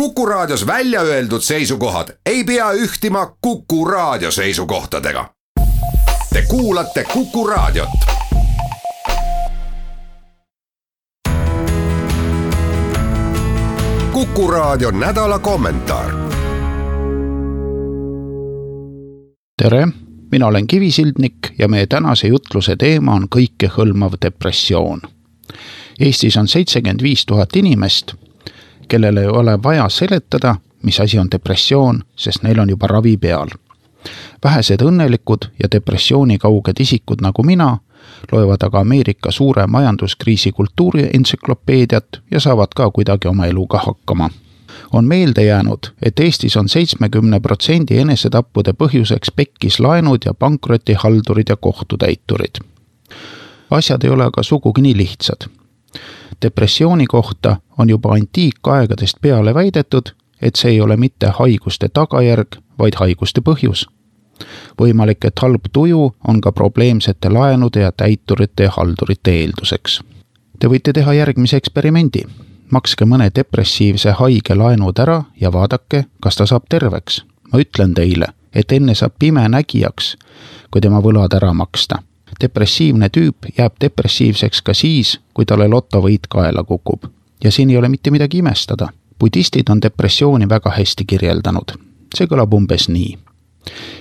Kuku Raadios välja öeldud seisukohad ei pea ühtima Kuku Raadio seisukohtadega. Te kuulate Kuku Raadiot. kuku Raadio nädala kommentaar. tere, mina olen Kivisildnik ja meie tänase jutluse teema on kõikehõlmav depressioon. Eestis on seitsekümmend viis tuhat inimest kellel ei ole vaja seletada, mis asi on depressioon, sest neil on juba ravi peal. vähesed õnnelikud ja depressiooni kauged isikud nagu mina loevad aga Ameerika suure majanduskriisi kultuurientsüklopeediat ja saavad ka kuidagi oma eluga hakkama. on meelde jäänud, et Eestis on seitsmekümne protsendi enesetappude põhjuseks pekkislaenud ja pankrotihaldurid ja kohtutäiturid. asjad ei ole aga sugugi nii lihtsad depressiooni kohta on juba antiikaegadest peale väidetud, et see ei ole mitte haiguste tagajärg, vaid haiguste põhjus. võimalik, et halb tuju on ka probleemsete laenude ja täiturite ja haldurite eelduseks. Te võite teha järgmise eksperimendi. makske mõne depressiivse haige laenud ära ja vaadake, kas ta saab terveks. ma ütlen teile, et enne saab pime nägijaks, kui tema võlad ära maksta depressiivne tüüp jääb depressiivseks ka siis, kui talle lotovõit kaela kukub. ja siin ei ole mitte midagi imestada. budistid on depressiooni väga hästi kirjeldanud. see kõlab umbes nii.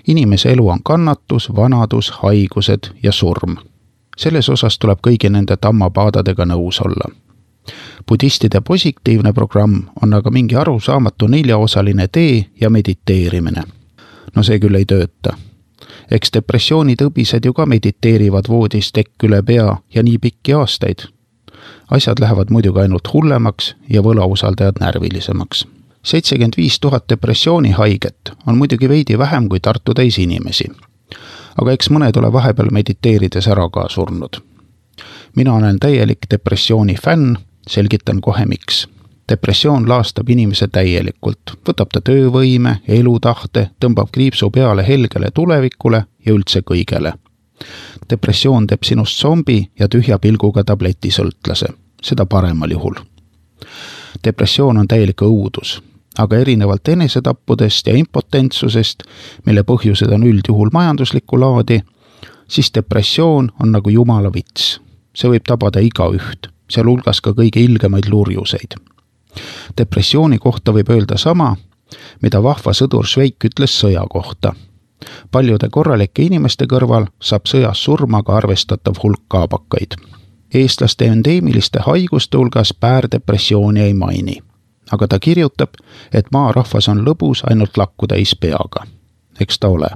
inimese elu on kannatus, vanadus, haigused ja surm. selles osas tuleb kõigi nende tammapaadadega nõus olla budistide positiivne programm on aga mingi arusaamatu neljaosaline tee ja mediteerimine. no see küll ei tööta eks depressioonitõbised ju ka mediteerivad voodis tekk üle pea ja nii pikki aastaid. asjad lähevad muidugi ainult hullemaks ja võlausaldajad närvilisemaks. seitsekümmend viis tuhat depressioonihaiget on muidugi veidi vähem kui Tartu täis inimesi. aga eks mõned ole vahepeal mediteerides ära ka surnud. mina olen täielik depressiooni fänn, selgitan kohe, miks depressioon laastab inimese täielikult, võtab ta töövõime, elutahte, tõmbab kriipsu peale helgele tulevikule ja üldse kõigele. depressioon teeb sinust zombi ja tühja pilguga tabletisõltlase, seda paremal juhul. depressioon on täielik õudus, aga erinevalt enesetappudest ja impotentsusest, mille põhjused on üldjuhul majanduslikku laadi, siis depressioon on nagu jumala vits. see võib tabada igaüht, sealhulgas ka kõige ilgemaid lurjuseid depressiooni kohta võib öelda sama, mida vahva sõdur Šveik ütles sõja kohta. paljude korralike inimeste kõrval saab sõjas surma ka arvestatav hulk kaabakaid. eestlaste endeemiliste haiguste hulgas päärdepressiooni ei maini. aga ta kirjutab, et maarahvas on lõbus ainult lakku täis peaga. eks ta ole.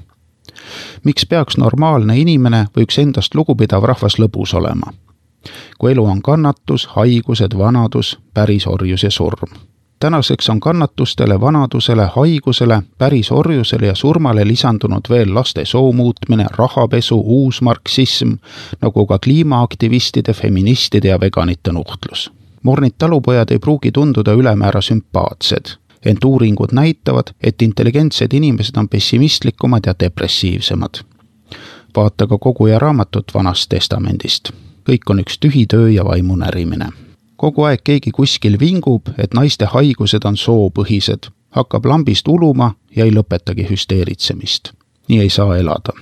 miks peaks normaalne inimene või üks endast lugupidav rahvas lõbus olema? Kui elu on kannatus, haigused, vanadus, pärisorjus ja surm. tänaseks on kannatustele, vanadusele, haigusele, pärisorjusele ja surmale lisandunud veel laste soo muutmine, rahapesu, uusmarksism, nagu ka kliimaaktivistide, feministide ja veganite nuhtlus. mornid talupojad ei pruugi tunduda ülemäära sümpaatsed ent uuringud näitavad, et intelligentsed inimesed on pessimistlikumad ja depressiivsemad. vaata ka koguja raamatut Vanast Testamendist kõik on üks tühi töö ja vaimu närimine. kogu aeg keegi kuskil vingub, et naiste haigused on soopõhised, hakkab lambist uluma ja ei lõpetagi hüsteeritsemist. nii ei saa elada.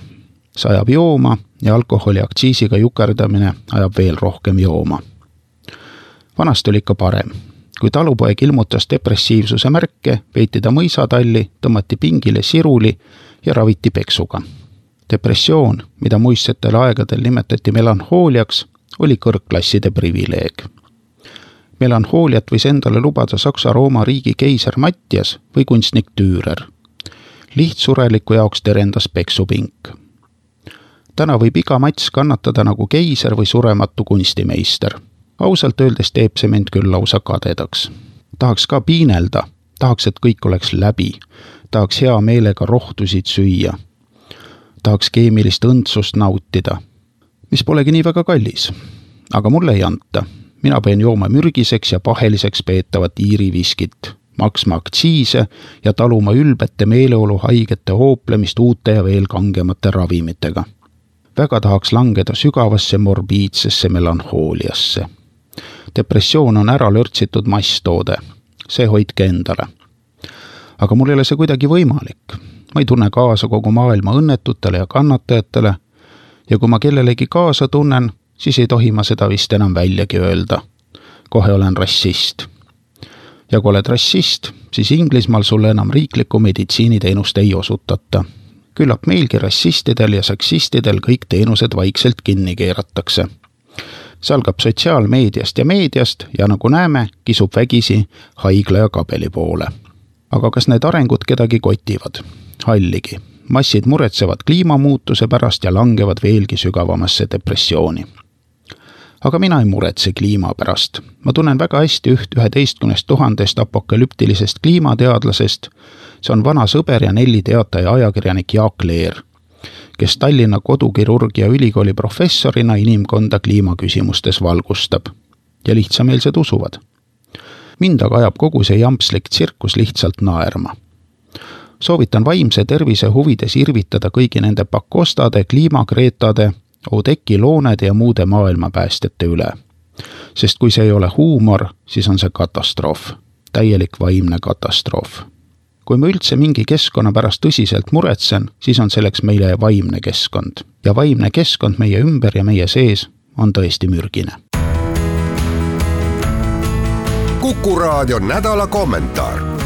see ajab jooma ja alkoholiaktsiisiga jukerdamine ajab veel rohkem jooma. vanasti oli ikka parem kui talupoeg ilmutas depressiivsuse märke, veeti ta mõisatalli, tõmmati pingile siruli ja raviti peksuga. Depressioon, mida muistsetel aegadel nimetati melanhooliaks, oli kõrgklasside privileeg. melanhooliat võis endale lubada Saksa-Rooma riigi keiser Mattias või kunstnik Tüürer. lihtsureliku jaoks terendas peksupink. täna võib iga mats kannatada nagu keiser või surematu kunstimeister. ausalt öeldes teeb see mind küll lausa kadedaks. tahaks ka piinelda, tahaks, et kõik oleks läbi, tahaks hea meelega rohtusid süüa tahaks keemilist õndsust nautida mis polegi nii väga kallis. aga mulle ei anta. mina pean jooma mürgiseks ja paheliseks peetavat Iiri viskit, maksma aktsiise ja taluma ülbete meeleoluhaigete hooplemist uute ja veel kangemate ravimitega. väga tahaks langeda sügavasse morbiidsesse melanhooliasse. depressioon on ära lörtsitud masstoode. see hoidke endale. aga mul ei ole see kuidagi võimalik. Ma ei tunne kaasa kogu maailma õnnetutele ja kannatajatele ja kui ma kellelegi kaasa tunnen, siis ei tohi ma seda vist enam väljagi öelda. kohe olen rassist. ja kui oled rassist, siis Inglismaal sulle enam riiklikku meditsiiniteenust ei osutata. küllap meilgi rassistidel ja seksistidel kõik teenused vaikselt kinni keeratakse see algab sotsiaalmeediast ja meediast ja nagu näeme, kisub vägisi haigla ja kabeli poole. Aga kas need arengud kedagi kotivad? halligi. massid muretsevad kliimamuutuse pärast ja langevad veelgi sügavamasse depressiooni. aga mina ei muretse kliima pärast. ma tunnen väga hästi üht üheteistkümnest tuhandest apokalüptilisest kliimateadlasest. see on vana sõber ja Nelli Teataja ajakirjanik Jaak Leer kes Tallinna Kodukirurgia Ülikooli professorina inimkonda kliimaküsimustes valgustab. ja lihtsameelsed usuvad. Mind aga ajab kogu see jampslik tsirkus lihtsalt naerma. soovitan vaimse tervise huvides irvitada kõigi nende Pakostade, kliimakreetade, Oudekki Loonede ja muude maailmapäästjate üle. sest kui see ei ole huumor, siis on see katastroof, täielik vaimne katastroof kui ma üldse mingi keskkonna pärast tõsiselt muretsen, siis on selleks meile vaimne keskkond. ja vaimne keskkond meie ümber ja meie sees on tõesti mürgine. Kuku raadio nädala kommentaar